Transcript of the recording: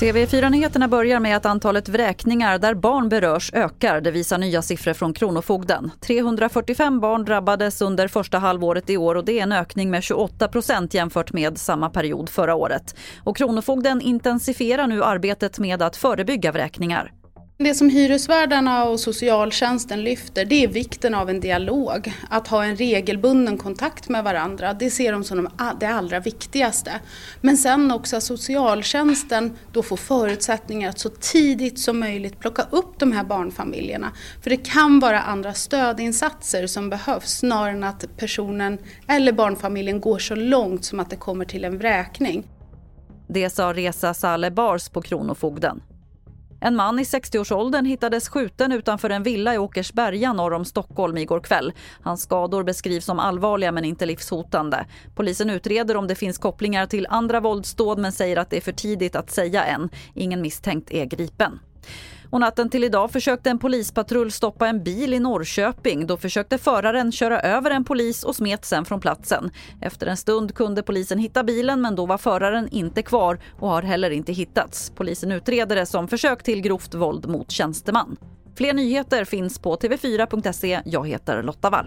TV4-nyheterna börjar med att antalet vräkningar där barn berörs ökar. Det visar nya siffror från Kronofogden. 345 barn drabbades under första halvåret i år och det är en ökning med 28 procent jämfört med samma period förra året. Och Kronofogden intensifierar nu arbetet med att förebygga vräkningar. Det som hyresvärdarna och socialtjänsten lyfter det är vikten av en dialog. Att ha en regelbunden kontakt med varandra, det ser de som det allra viktigaste. Men sen också att socialtjänsten då får förutsättningar att så tidigt som möjligt plocka upp de här barnfamiljerna. För det kan vara andra stödinsatser som behövs snarare än att personen eller barnfamiljen går så långt som att det kommer till en vräkning. Det sa Reza Saleh Bars på Kronofogden. En man i 60-årsåldern hittades skjuten utanför en villa i Åkersberga norr om Stockholm igår kväll. Hans skador beskrivs som allvarliga men inte livshotande. Polisen utreder om det finns kopplingar till andra våldsdåd men säger att det är för tidigt att säga än. Ingen misstänkt är gripen. Och natten till idag försökte en polispatrull stoppa en bil i Norrköping. Då försökte föraren köra över en polis och smet sen från platsen. Efter en stund kunde polisen hitta bilen men då var föraren inte kvar och har heller inte hittats. Polisen utreder det som försök till grovt våld mot tjänsteman. Fler nyheter finns på tv4.se. Jag heter Lotta Wall.